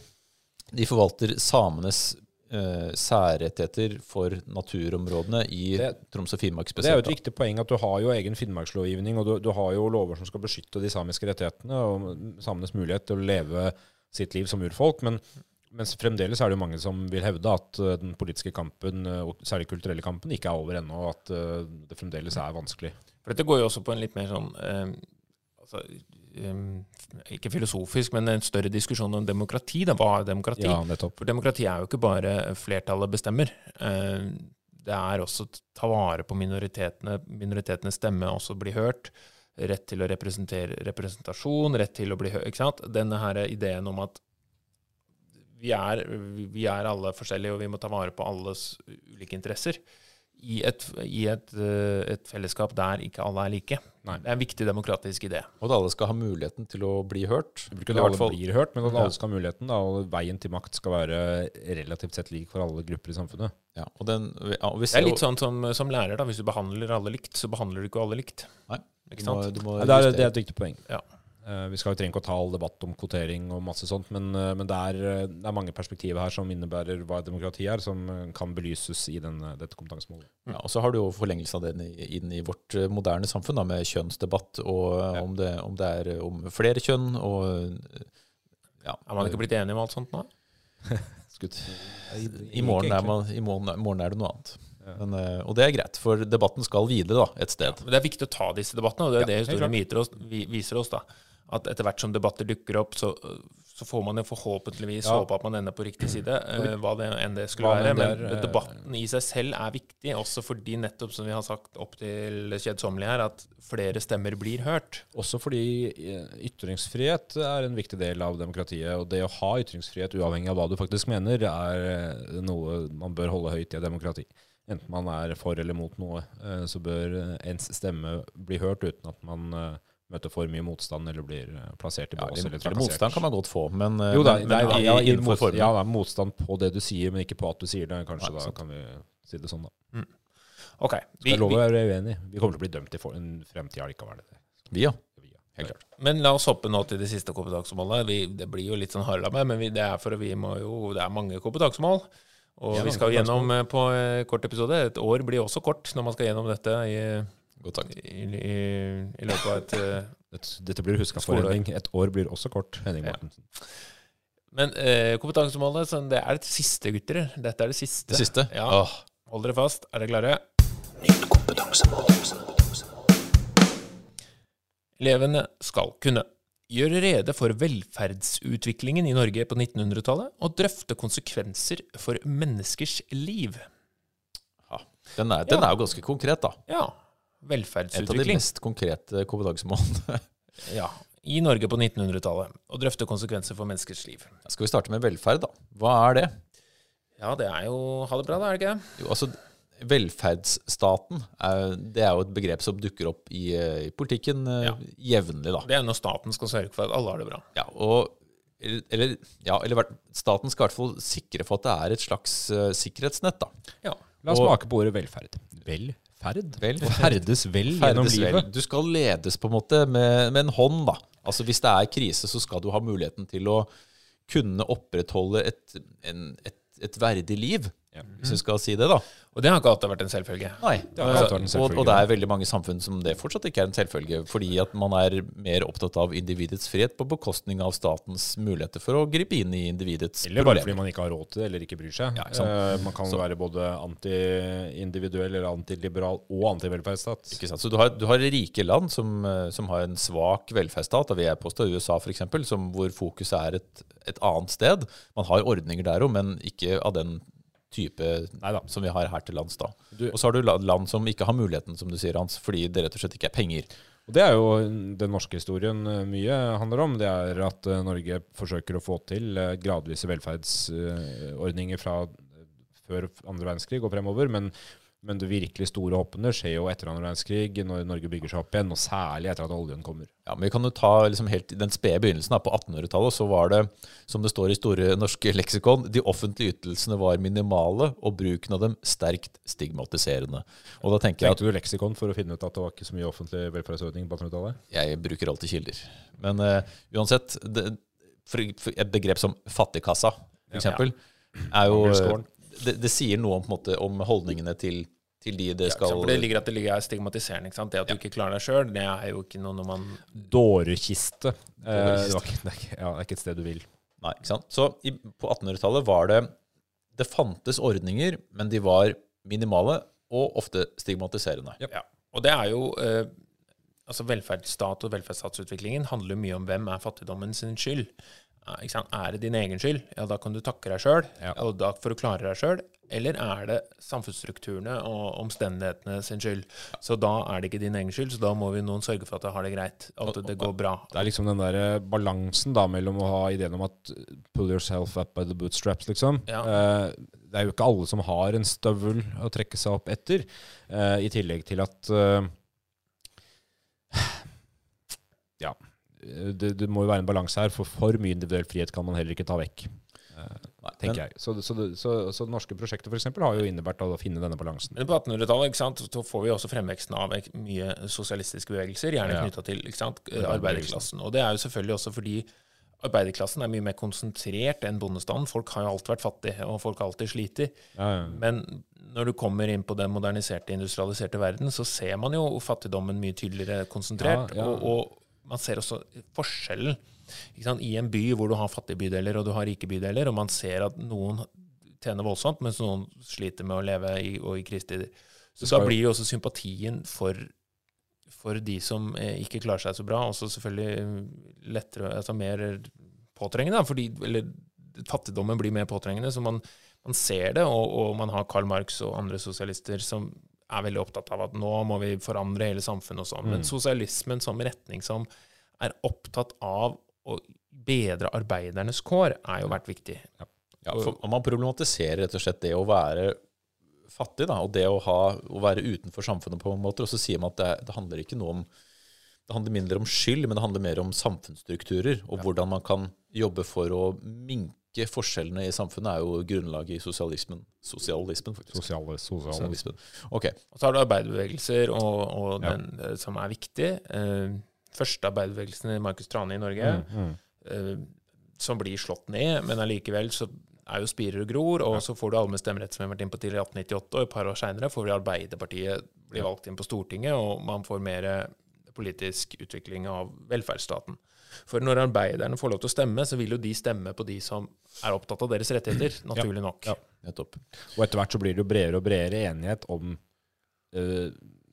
De forvalter samenes eh, særrettigheter for naturområdene i Det- Troms og Finnmark spesielt. Det er jo et viktig poeng at du har jo egen finnmarkslovgivning, og du, du har jo lover som skal beskytte de samiske rettighetene og samenes mulighet til å leve sitt liv som urfolk. Men mens fremdeles er det jo mange som vil hevde at eh, den politiske kampen, eh, og særlig kulturelle kampen, ikke er over ennå, og at eh, det fremdeles er vanskelig. For dette går jo også på en litt mer sånn eh, altså, eh, Ikke filosofisk, men en større diskusjon om demokrati. Da. Hva er demokrati? Ja, nettopp. For demokrati er jo ikke bare flertallet bestemmer. Eh, Det er også å ta vare på minoritetene, minoritetenes stemme også bli hørt. Rett til å representere representasjon, rett til å bli hørt. Denne her ideen om at vi er, vi er alle forskjellige, og vi må ta vare på alles ulike interesser. i et, i et, eh, et fellesskap der ikke alle er like. Nei. Det er en viktig demokratisk idé. Og at alle skal ha muligheten til å bli hørt. Ikke at alle fall- blir hørt, men at Ja. alle skal ha muligheten. Da, og veien til makt skal være relativt sett lik for alle grupper i samfunnet. Ja, og den, ja, Det er litt sånn som, som lærer, da. Hvis du behandler alle likt, så behandler du ikke alle likt. Nei, Ikke du må, du må Ja, det, er, det er et viktig poeng. Ja. Eh, vi skal jo trenger ikke å ta all debatt om kvotering og masse sånt, men, eh, men det, er, eh, det er mange perspektiver her som innebærer hva demokrati er, som kan belyses i den, dette kompetansemålet. Ja, og så har du jo forlengelse av den inn i vårt moderne samfunn, da, med kjønnsdebatt, og Ja. om, det, om det er om flere kjønn, og ja. Er man ikke blitt enige om alt sånt nå? Skutt. I morgen er, man, i morgen, morgen er det noe annet. Men, og det er greit, for debatten skal videre da, et sted. Men det er viktig å ta disse debattene, og det er Ja, det historien viser oss, vi- viser oss. da. At etter hvert som debatter dukker opp, så, så får man jo forhåpentligvis Ja. håpe at man ender på riktig side, uh, hva det enn det skulle være. enn Men eh, debatten i seg selv er viktig, også fordi nettopp som vi har sagt opp til kjedsommelig her, at flere stemmer blir hørt. Også fordi eh, ytringsfrihet er en viktig del av demokratiet. Og det å ha ytringsfrihet uavhengig av hva du faktisk mener, er noe man bør holde høyt i et demokrati. Enten man er for eller mot noe, så bør ens stemme bli hørt uten at man møter for mye motstand eller blir eh, plassert i bås. Ja, eller motstand kan man godt få, men, eh, Jo da, men, men ja, i- innenfor formen. ja, da, motstand på det du sier, men ikke på at du sier det. Kanskje Nei, da sant. kan vi si det sånn, da. Ok, vi, Skal lov å være uenig. Vi kommer til å bli dømt i for en fremtid allikevel. det. Vi, ja. Helt klart. men la oss hoppe nå til det siste kompetansemålet. Det blir jo litt sånn harelamme, men vi, det er for vi må jo, det er mange kompetansemål. Og Ja, vi skal gjennom eh, på kort episode. Et år blir også kort når man skal gjennom dette i, Godt takk. i, i, i løpet av et eh, Dette, dette blir huska for. Henning. Et år blir også kort. Henning Ja. Men eh, kompetansemålet, så det er det siste, gutter. Dette er det siste. Det siste? Ja. Åh, Hold dere fast. Er dere klare? Elevene skal kunne gjøre rede for velferdsutviklingen i Norge på 1900-tallet og drøfte konsekvenser for menneskers liv. den, er, den Ja. er jo ganske konkret, da. Ja. Et av de mest konkrete kompetansemålene. Ja. I Norge på 1900-tallet. Og drøfte konsekvenser for menneskers liv. Skal vi starte med velferd, da? Hva er det? Ja, det er jo Ha det bra, da, er det ikke det? Jo, altså, velferdsstaten er, det er jo et begrep som dukker opp i, i politikken eh, Ja. jevnlig, da. Det er når staten skal sørge for at alle har det bra. Ja, og, eller, ja, eller staten skal i hvert fall sikre for at det er et slags uh, sikkerhetsnett, da. Ja. La oss Og- smake på ordet velferd. Velferd? Vel- og ferdes vel gjennom livet. vel. Du skal ledes på en måte med, med en hånd, da. Altså Hvis det er krise, så skal du ha muligheten til å kunne opprettholde et, en, et, et verdig liv, Ja. hvis vi skal si det, da. Og det har ikke alltid vært en selvfølge. Nei, Det har alltid vært en og, selvfølge. og det er veldig mange samfunn som det fortsatt ikke er en selvfølge, fordi at man er mer opptatt av individets frihet på bekostning av statens muligheter for å gripe inn i individets Eller bare fordi man ikke har råd til det, eller ikke bryr seg. Ja, ikke sant. Eh, man kan Så- være både anti-individuell eller antiliberal og anti-velferdsstat. Ikke sant? Så du har, du har rike land som, eh, som har en svak velferdsstat, da vil jeg påstå USA f.eks., hvor fokuset er et, et annet sted. Man har ordninger der òg, men ikke av den type Neida. som vi har her til lands. da. Du- Og så har du land som ikke har muligheten, som du sier, Hans, fordi det rett og slett ikke er penger. Og Det er jo den norske historien eh, mye handler om. Det er at eh, Norge forsøker å få til eh, gradvise velferdsordninger fra før andre verdenskrig og fremover. Men, men det virkelig store hoppene skjer jo etter annen verdenskrig, når Norge bygger seg opp igjen, og særlig etter at oljen kommer. Ja, men Vi kan jo ta liksom helt den spede begynnelsen. da, På 1800-tallet så var det, som det står i Store norske leksikon, de offentlige ytelsene var minimale, og bruken av dem sterkt stigmatiserende. Og da tenker jeg at Tenkte du leksikon for å finne ut at det var ikke så mye offentlig velferdsordning på 1800-tallet? jeg bruker alltid kilder. Men uh, uansett, det, et begrep som fattigkassa, for Ja. er jo det, det sier noe om, på måte, om holdningene til, til de det skal For det ligger at det ligger er stigmatiserende. ikke sant? Det at du ikke klarer deg sjøl, det er jo ikke noe når man Dårekiste. Eh, det, Dårekiste. var det, er ikke, ja, det er ikke et sted du vil. Nei, ikke sant? Så i, på 1800-tallet var det Det fantes ordninger, men de var minimale og ofte stigmatiserende. Ja. Og det er jo eh, Altså Velferdsstat og velferdsstatsutviklingen handler mye om hvem er fattigdommen sin skyld. er- ikke sant? Er det din egen skyld? Ja, da kan du takke deg sjøl, Ja. for å klare deg sjøl. Eller er det samfunnsstrukturene og omstendighetene sin skyld? Så da er det ikke din egen skyld, så da må vi noen sørge for at det har det greit. At det går bra. Det er liksom den der eh, balansen da mellom å ha ideen om at pull yourself up by the bootstraps, liksom. Ja. Eh, det er jo ikke alle som har en støvel å trekke seg opp etter. eh, I tillegg til at Ja. Det, det må jo være en balanse her, for for mye individuell frihet kan man heller ikke ta vekk. Eh, tenker jeg. Så, så, så, så norske prosjekter for eksempel, har jo innebært å finne denne balansen. Men på 1800-tallet så får vi også fremveksten av mye sosialistiske bevegelser, gjerne Ja. knytta til sant, arbeiderklassen. Og det er jo selvfølgelig også fordi arbeiderklassen er mye mer konsentrert enn bondestanden. Folk har jo alltid vært fattige, og folk har alltid slitt. Ja, ja. Men når du kommer inn på den moderniserte, industrialiserte verden, så ser man jo fattigdommen mye tydeligere konsentrert. Ja. Og, og man ser også forskjellen? I en by hvor du har fattige bydeler og du har rike bydeler, og man ser at noen tjener voldsomt, mens noen sliter med å leve i, og i krisetider. Så da blir jo også sympatien for, for de som eh, ikke klarer seg så bra, også selvfølgelig eh, lettere, altså mer påtrengende, fordi eller, fattigdommen blir mer påtrengende, så man, man ser det, og, og man har Karl Marx og andre sosialister som er veldig opptatt av at nå må vi forandre hele samfunnet og sånn. Men Mm. sosialismen som retning som er opptatt av å bedre arbeidernes kår, er jo vært viktig. Ja, for Man problematiserer rett og slett det å være fattig, da, og det å, ha, å være utenfor samfunnet på en måte. Og så sier man at det, det handler ikke noe om det handler mindre om skyld, men det handler mer om samfunnsstrukturer. Og hvordan man kan jobbe for å minke forskjellene i samfunnet, er jo grunnlaget i sosialismen. Sosialismen, faktisk. Sosiale. Sosialismen. Ok. Og så har du arbeiderbevegelser, og, og Ja. den eh, som er viktig. Eh, første arbeiderbevegelsen i Markus Trane i Norge, Mm, mm. Uh, som blir slått ned, men allikevel så er jo spirer og gror, og så får du allmenn stemmerett, som vi har vært inne på tidligere, i 1898, og et par år seinere får vi Arbeiderpartiet bli valgt inn på Stortinget, og man får mer politisk utvikling av velferdsstaten. For når arbeiderne får lov til å stemme, så vil jo de stemme på de som er opptatt av deres rettigheter, naturlig nok. Ja. Nettopp. Og etter hvert så blir det jo bredere og bredere enighet om eh,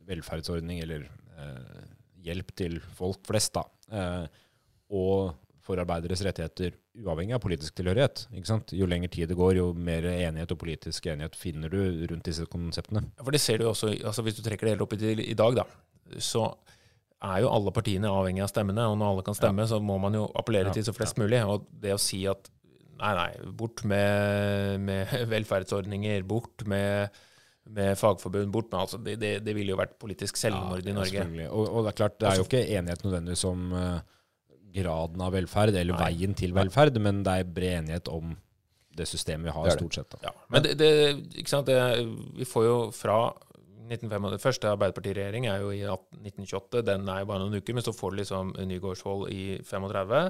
velferdsordning, eller eh, hjelp til folk flest, da. Eh, og forarbeideres rettigheter, uavhengig av politisk tilhørighet. Ikke sant? Jo lenger tid det går, jo mer enighet og politisk enighet finner du rundt disse konseptene. Ja, For det ser du jo også, altså hvis du trekker det helt opp i, i dag, da, så er jo alle partiene avhengig av stemmene, og når alle kan stemme, så må man jo appellere Ja, til så flest mulig. Og det å si at nei, nei, bort med, med velferdsordninger, bort med, med fagforbund, bort med altså, det, det, det ville jo vært politisk selvmord i Norge. Og, og det er klart, det er jo ikke enighet nødvendigvis om eh, graden av velferd, eller Nei. veien til velferd, men det er bred enighet om det systemet vi har, Det stort sett. Ja, men det, det, ikke sant, det, vi får jo fra 1905, det første Arbeiderpartiregjering er jo i 1928, den er jo bare noen uker, men så får du liksom Nygaardsvold i 35.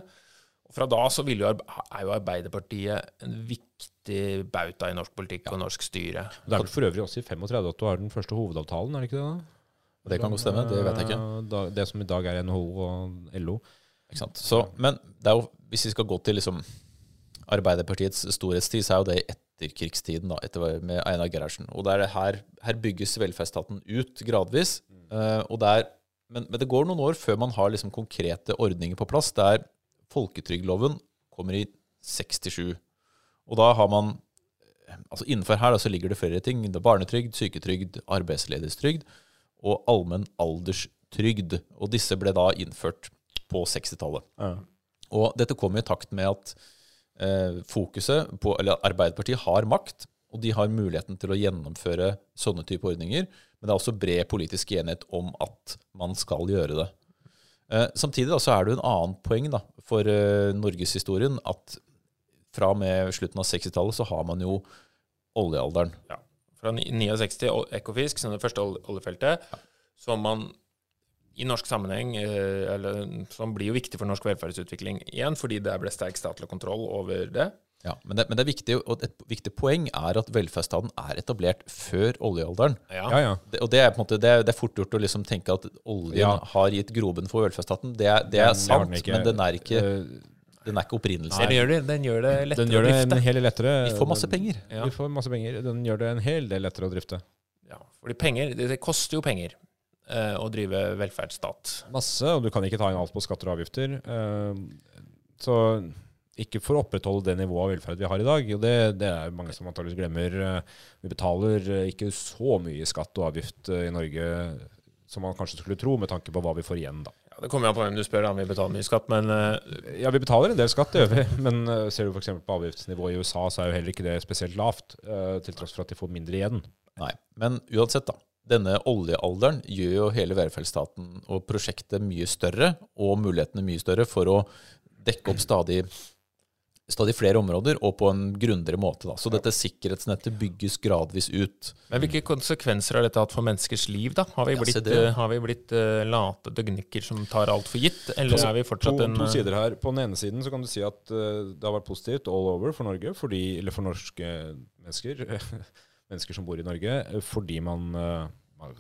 Og fra da så vil jo, er jo Arbeiderpartiet en viktig bauta i norsk politikk og norsk styre. Det er vel for øvrig også i 35 at du har den første hovedavtalen, er det ikke det? da? Det kan godt stemme, det vet jeg ikke. Eh, Da, det som i dag er NHO og LO. Ikke sant? Så, men det er jo, hvis vi skal gå til liksom Arbeiderpartiets storhetstid, så er jo det i etterkrigstiden da, etter, med Einar Gerhardsen. Og det er det her, her bygges velferdsstaten ut gradvis. eh, og det er, men, men det går noen år før man har liksom konkrete ordninger på plass. Det er Folketrygdloven kommer i 67. Og da har man altså Innenfor her da, så ligger det flere ting. Det er barnetrygd, syketrygd, arbeidsledighetstrygd og allmenn alderstrygd. Og disse ble da innført på 60-tallet. Og dette kommer i takt med at eh, fokuset på Eller Arbeiderpartiet har makt, og de har muligheten til å gjennomføre sånne type ordninger. Men det er også bred politisk enighet om at man skal gjøre det. Eh, samtidig da, så er det jo en annen poeng da, for uh, norgeshistorien at fra og med slutten av 60-tallet så har man jo oljealderen. Ja. Fra ni- 69 Ekofisk, som det første oljefeltet, oljefeltet, som man i norsk sammenheng eh, eller, Som blir jo viktig for norsk velferdsutvikling igjen, fordi det ble sterk statlig kontroll over det. Ja, men det, men det er viktig, og et viktig poeng er at velferdsstaten er etablert før oljealderen. Ja. Ja, ja. Det, og det er på en måte, det er, det er fort gjort å liksom tenke at oljen Ja. har gitt grobunn for velferdsstaten. Det er, det er Den sant, den ikke. men den er ikke, Eh, den er ikke opprinnelsen. Den gjør det, den gjør det lettere Den gjør det å drifte. en lettere. Vi får masse penger. Ja. Vi får masse penger. Den gjør det en hel del lettere å drifte. Ja, fordi penger, det, det koster jo penger eh, å drive velferdsstat. Masse, og du kan ikke ta inn alt på skatter og avgifter. Eh, så ikke for å opprettholde det nivået av velferd vi har i dag. og Det, det er mange som antakeligvis glemmer. Eh, Vi betaler eh, ikke så mye skatt og avgift eh, i Norge som man kanskje skulle tro, med tanke på hva vi får igjen. da. Ja, det kommer an på hvem du spør, om Vi betaler mye skatt, men Ja, vi betaler en del skatt, det gjør vi. Men ser du f.eks. på avgiftsnivået i USA, så er jo heller ikke det spesielt lavt. Til tross for at de får mindre igjen. Nei, men uansett da. Denne oljealderen gjør jo hele velferdsstaten og prosjektet mye større, og mulighetene mye større for å dekke opp stadig, stadig flere områder, og på en grundigere måte. da. Så dette sikkerhetsnettet bygges gradvis ut. Men hvilke konsekvenser har dette hatt for menneskers liv, da? Har vi Ja, blitt, det. eh, har vi blitt uh, late døgnikker som tar alt for gitt, eller Altså, er vi fortsatt to, en to eh, sider her. På den ene siden så kan du si at uh, det har vært positivt all over for Norge, fordi, eller for norske mennesker, mennesker som bor i Norge, fordi man uh, har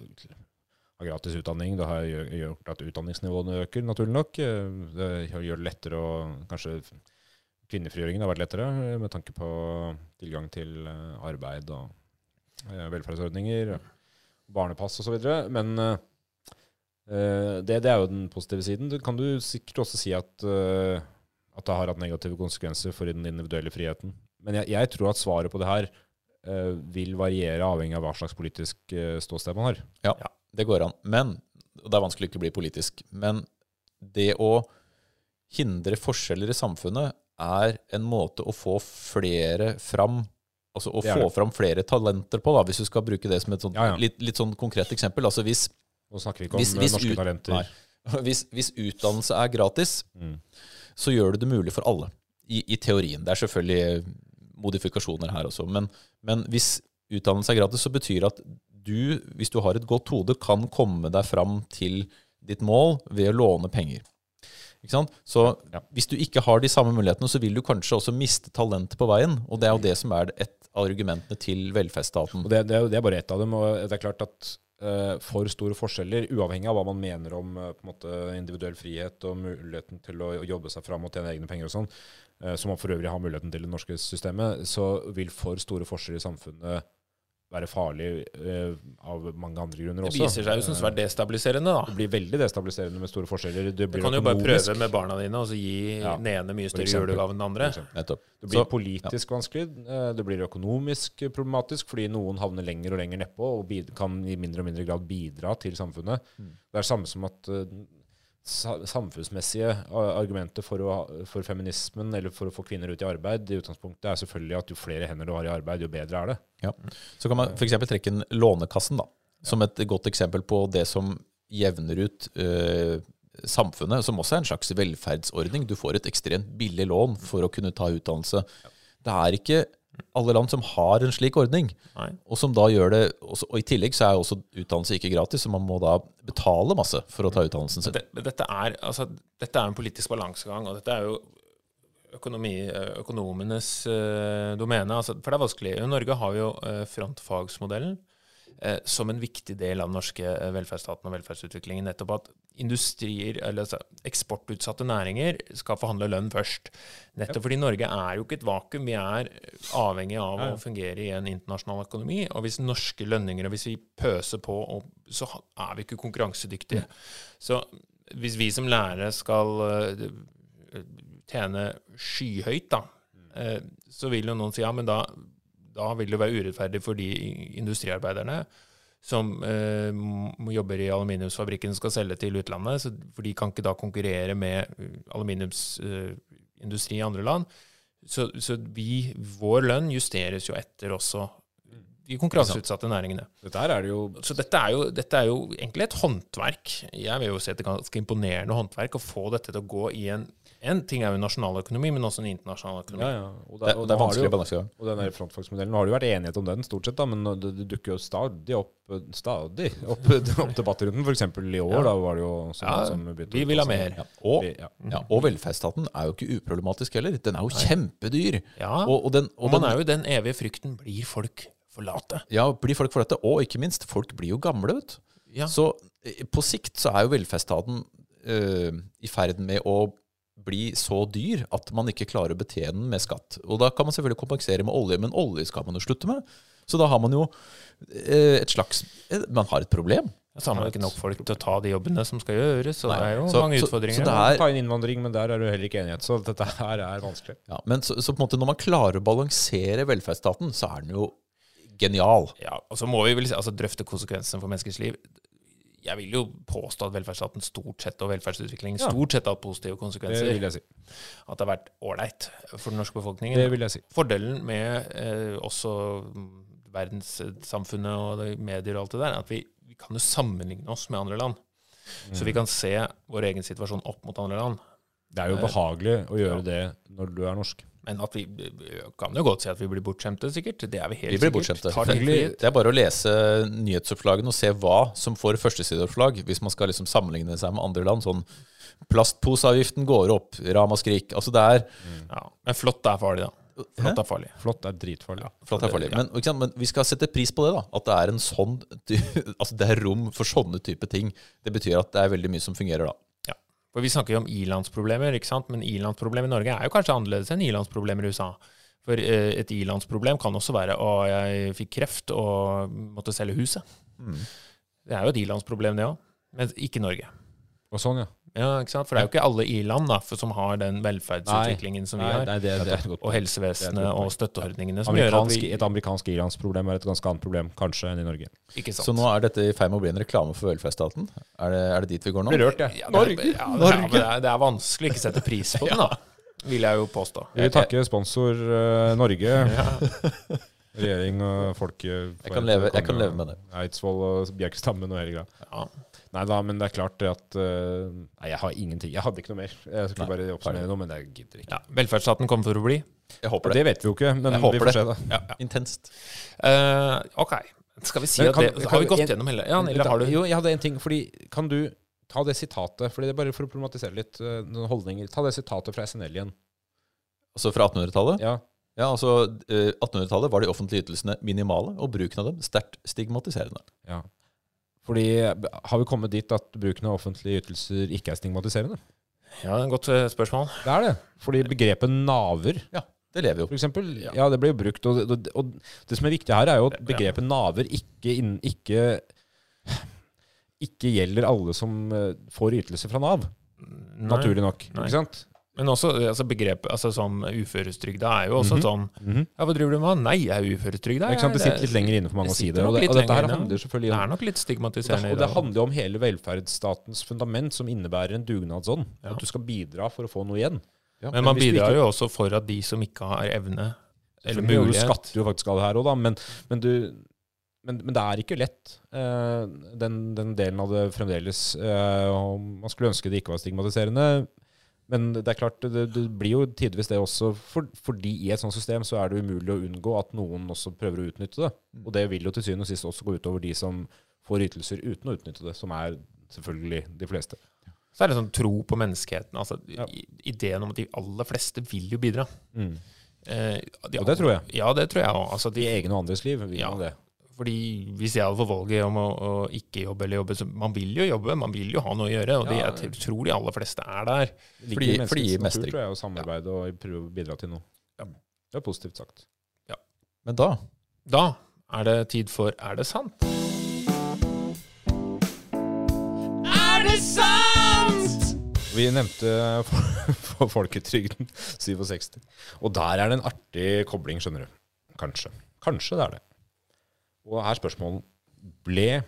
gratis utdanning. Det har gjort at utdanningsnivåene øker, naturlig nok. Det gjør det lettere å Kanskje kvinnefrigjøringen har vært lettere eh, med tanke på tilgang til eh, arbeid og eh, velferdsordninger, barnepass osv. Men det, det er jo den positive siden. Du kan du sikkert også si at, at det har hatt negative konsekvenser for den individuelle friheten. Men jeg, jeg tror at svaret på det her vil variere avhengig av hva slags politisk ståsted man har. Ja, det går an. Men, og det er vanskelig ikke å bli politisk, men det å hindre forskjeller i samfunnet er en måte å få flere fram Altså å få fram flere talenter på, da, hvis du skal bruke det som et sånt, Ja, ja. Litt, litt sånn konkret eksempel. Altså hvis, Nå snakker vi ikke om Hvis- hvis norske ut- talenter. Nei. hvis, hvis utdannelse er gratis, Mm. så gjør du det mulig for alle. I, I teorien. Det er selvfølgelig modifikasjoner her også. Men, men hvis utdannelse er gratis, så betyr det at du, hvis du har et godt hode, kan komme deg fram til ditt mål ved å låne penger. Ikke sant? Så Ja. hvis du ikke har de samme mulighetene, så vil du kanskje også miste talentet på veien. Og det er jo det som er et av argumentene til velferdsstaten. Det, det, det er bare ett av dem. og det er klart at eh, for store forskjeller, uavhengig av hva man mener om på en måte, individuell frihet og muligheten til å jobbe seg fram og tjene egne penger og sånn, eh, som man for øvrig har muligheten til i det norske systemet, så vil for store forskjeller i samfunnet være farlig uh, av mange andre grunner også. Det viser seg jo som svært destabiliserende, da. Det blir veldig destabiliserende med store forskjeller. Det Du kan jo bare prøve med barna dine og så gi Ja, den ene mye større eksempel. julegave enn den andre. Det blir Så- politisk vanskelig, eh, det blir økonomisk problematisk, fordi noen havner lenger og lenger nedpå og kan i mindre og mindre grad bidra til samfunnet. Mm. Det er samme som at eh, samfunnsmessige argumentet for, å, for feminismen eller for å få kvinner ut i arbeid i utgangspunktet er selvfølgelig at jo flere hender du har i arbeid, jo bedre er det. Så kan man f.eks. trekke inn Lånekassen da, som et godt eksempel på det som jevner ut øh, samfunnet, som også er en slags velferdsordning. Du får et ekstremt billig lån for å kunne ta utdannelse. Det er ikke alle land som har en slik ordning, Nei. og som da gjør det Og i tillegg så er også utdannelse ikke gratis, så man må da betale masse for å ta utdannelsen sin. dette, er, altså, dette er en politisk balansegang, og dette er jo økonomi, økonomenes eh, domene. Altså, for det er vanskelig. Norge har jo eh, frontfagsmodellen eh, som en viktig del av den norske eh, velferdsstaten og velferdsutviklingen. Nettopp at industrier, eller altså, eksportutsatte næringer skal forhandle lønn først. Nettopp fordi Norge er jo ikke et vakuum. Vi er avhengig av å fungere i en internasjonal økonomi. Og hvis norske lønninger, og hvis vi pøser på, så er vi ikke konkurransedyktige. Så hvis vi som lærere skal eh, tjene skyhøyt, da, eh, så vil jo noen si ja, men da, da vil det være urettferdig for de industriarbeiderne som eh, jobber i aluminiumsfabrikken skal selge til utlandet, så, for de kan ikke da konkurrere med eh, aluminiumsindustri i andre land. Så, så vi, vår lønn justeres jo etter også de konkurranseutsatte næringene. Dette er det jo Så dette er, jo, dette er jo egentlig et håndverk. Jeg vil jo si at det er ganske imponerende håndverk å få dette til å gå i en En ting er jo nasjonaløkonomi, men også en internasjonal økonomi. ja, ja. Og, Det, og det er vanskelig. Og den frontfagsmodellen, nå har det jo vært enighet om den stort sett, da, men det, det dukker jo stadig opp stadig opp, opp debatter rundt den. Eksempel i år, Ja. da var det jo sånn Ja, som begynte vi vil ha mer. Ja. Og, ja. ja, og velferdsstaten er jo ikke uproblematisk heller. Den er jo kjempedyr. Ja, Og, og den, og og man den, er jo den evige frykten blir folk forlate? ja, blir folk forlate? Og ikke minst, folk blir jo gamle, vet du. Ja. Så eh, på sikt så er jo velferdsstaten øh, i ferd med å bli så dyr at man ikke klarer å betjene den med skatt. Og da kan man selvfølgelig kompensere med olje, men olje skal man jo slutte med. Så da har man jo eh, et slags eh, Man har et problem. Så har man ikke nok folk til å ta de jobbene som skal gjøres, Så Nei, det er jo så- mange utfordringer. så det er- Ta inn innvandring, men der er du heller ikke enighet. Så dette her er vanskelig. Ja, men så, så på en måte når man klarer å balansere velferdsstaten, så er den jo genial. Ja, og så må vi vel altså, drøfte konsekvensene for menneskers liv. Jeg vil jo påstå at velferdsstaten stort sett og velferdsutvikling stort sett har hatt positive Det vil jeg si. At det har vært ålreit for den norske befolkningen. Det vil jeg si. Fordelen med eh, også mm, verdenssamfunnet og medier og alt det der, er at vi, vi kan jo sammenligne oss med andre land. Så Mm. vi kan se vår egen situasjon opp mot andre land. Det er jo behagelig å gjøre det når du er norsk. Men at vi kan jo godt si at vi blir bortskjemte, sikkert. Det er vi helt Vi blir sikkert. bortskjemte. Det er bare å lese nyhetsoppslagene og se hva som får førstesideoppslag, hvis man skal liksom sammenligne seg med andre land. Sånn plastposeavgiften går opp, ramaskrik. Altså det er Ja. Men flott er farlig, da. Flott er farlig. Flott er dritfarlig. Flott er farlig. Men, ikke sant, men vi skal sette pris på det, da. At det er en sånn Altså det er rom for sånne type ting. Det betyr at det er veldig mye som fungerer da. For Vi snakker jo om ilandsproblemer, ikke sant? men ilandsproblemet i Norge er jo kanskje annerledes enn ilandsproblemer i USA. For eh, et ilandsproblem kan også være å jeg fikk kreft og måtte selge huset. Det er jo et ilandsproblem, det òg. Men ikke Norge. Og sånn, ja. Ja, ikke sant? For det er jo ikke alle i-land da, for- som har den velferdsutviklingen som vi Nei, har. nei, det, det Og helsevesenet og støtteordningene som gjør at vi et amerikansk ilandsproblem er et ganske annet problem, kanskje, enn i Norge. Ikke sant. Så nå er dette i ferd med å bli en reklame for velferdsstaten? Er det, er det dit vi går nå? Blir rørt, jeg. ja, det, er, ja, det, er, det, er, det er vanskelig å ikke sette pris på den, da. Vil jeg jo påstå. Vi vil takke sponsor uh, Norge. Regjering og folk Jeg kan leve, jeg kan leve med det. Eidsvoll og Bjerkestammen og hele greia. Ja. Nei da, men det er klart at uh, Nei, jeg har ingenting. Jeg hadde ikke noe mer. Jeg skulle bare oppsummere noe, men jeg gidder ikke. Ja, velferdsstaten kommer for å bli. Jeg håper det. det vet vi jo ikke, men Jeg vi får det. se, da. Ja, ja. Intenst. Uh, ok. Skal vi si Men at det, kan- Har vi gått en- gjennom hele Ja, eller har du Jo, jeg hadde en ting. Fordi Kan du ta det sitatet fordi det er Bare for å problematisere litt eh, noen holdninger. Ta det sitatet fra SNL igjen. Altså fra 1800-tallet? Ja. Ja, altså eh, 1800-tallet var de offentlige ytelsene minimale, og bruken av dem sterkt stigmatiserende. ja. Fordi Har vi kommet dit at bruken av offentlige ytelser ikke er stigmatiserende? Ja, det er et godt eh, spørsmål. Det er det. Fordi begrepet naver Det lever jo. for eksempel, ja. det blir jo brukt. Og, og, og det som er viktig her, er jo at Ja. begrepet naver ikke, ikke, ikke gjelder alle som eh, får ytelser fra Nav, Nei. naturlig nok. Nei. Ikke sant? Men også altså begrepet altså som uførestrygda er jo også Mhm. sånn Ja, hva driver du med? Nei, jeg er uførestrygda. Det. Det sitter litt lenger inne for mange å si det. Og, det, og dette her handler selvfølgelig Det er nok litt og det, stigmatiserende og det handler jo om hele velferdsstatens fundament, som innebærer en dugnadsånd. Ja. At du skal bidra for å få noe igjen. Men man bidrar ikke- jo også for at de som ikke har evne eller mulighet Du skatter jo faktisk av det her òg, da. Men, men, du, men, men det er ikke lett, eh, den, den delen av det fremdeles. Eh, man skulle ønske det ikke var stigmatiserende. Men det er klart, det, det blir jo tidvis det også. For, fordi i et sånt system så er det umulig å unngå at noen også prøver å utnytte det. Og det vil jo til syvende og sist også gå utover de som får ytelser uten å utnytte det, som er selvfølgelig de fleste. Så er det sånn tro på menneskeheten. Altså, Ja. Ideen om at de aller fleste vil jo bidra. Eh, de Og det tror jeg. Ja, det tror jeg òg. Altså, I de, egen og andres liv vil Ja. det. Fordi hvis jeg hadde fått valget om å, å ikke jobbe eller jobbe, så man vil jo jobbe, man vil jo ha noe å gjøre. Og de, Ja. jeg tror de aller fleste er der. Det Fordi- fordi mestring. tror jeg, å samarbeide og prøve å bidra til noe. Det er positivt sagt. Men da Da er det tid for Er det sant? Er det sant?! Vi nevnte for, for folketrygden 67. Og der er det en artig kobling, skjønner du. Kanskje. Kanskje det er det. Og her er spørsmålet Ble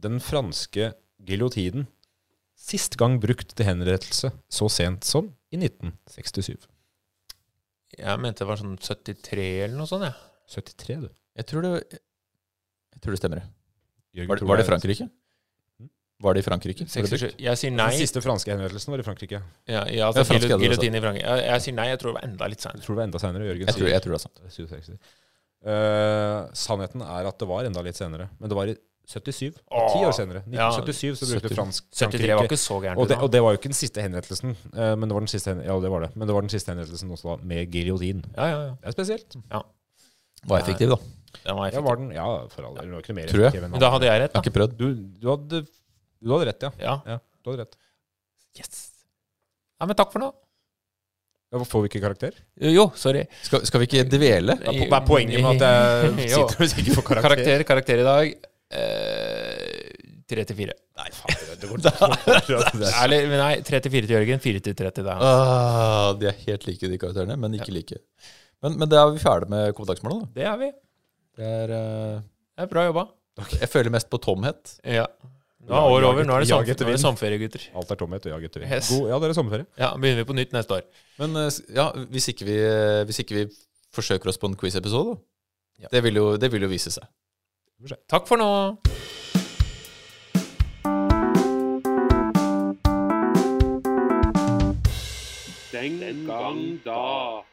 den franske giljotinen sist gang brukt til henrettelse så sent som i 1967? Jeg mente det var sånn 73 eller noe sånt. jeg. 73, du. Jeg tror det, jeg tror det stemmer. Jørgen, Var det, var det Frankrike? Var det i Frankrike? 67. Jeg sier nei. Den siste franske henrettelsen var i Frankrike. Ja, ja, Ja, altså, fransk det Giljotinen i Frankrike. Jeg, jeg sier nei, jeg tror det var enda litt Jeg senere. tror det var enda senere. Jørgen Jeg tror, jeg tror det er sant. 67. Eh, sannheten er at det var enda litt senere. Men det var i 77. Ti år senere. 1977 så brukte 70. fransk 73 var ikke så gærent. og det, og det var jo ikke den siste henrettelsen, Uh, men det var den siste, ja, det var det. Men det var den siste henrettelsen også da, med giljotin. Ja, ja, ja. Det er spesielt. Var effektiv, da. Den var Ja, var den, ja, for all del. Det var ikke mer Tror jeg. effektiv Men da hadde jeg rett, Jeg har ikke prøvd. du, du, hadde, du hadde rett, ja. Ja. Du hadde rett. Yes. Ja, men takk for nå. Ja, får vi ikke karakter? Jo, sorry. Skal, skal vi ikke dvele? Hva er poenget med at jeg sitter og ikke får karakter? Karakter, karakter i dag. Tre 3 til 4. Nei, faen, det går ikke. Eller, nei, 3 til 4 til Jørgen, 4 til 3 til deg. Ah, de er helt like, de karakterene, men ikke like. Men, men da er vi ferdig med kompetansemålet, da. Det er vi. Det er, uh, Det er bra jobba. jeg føler mest på tomhet. Ja. Nå er året over. Nå er det, sommer, nå er det sommerferie, gutter. Alt er tomhet og jag etter vind. Yes. God, ja, dere er sommerferie. Ja, Begynner vi på nytt neste år. Men eh, ja, hvis ikke vi, eh, hvis ikke vi forsøker oss på en quiz-episode, da. Ja. Det, vil jo, det vil jo vise seg. Takk for nå. Den gang da.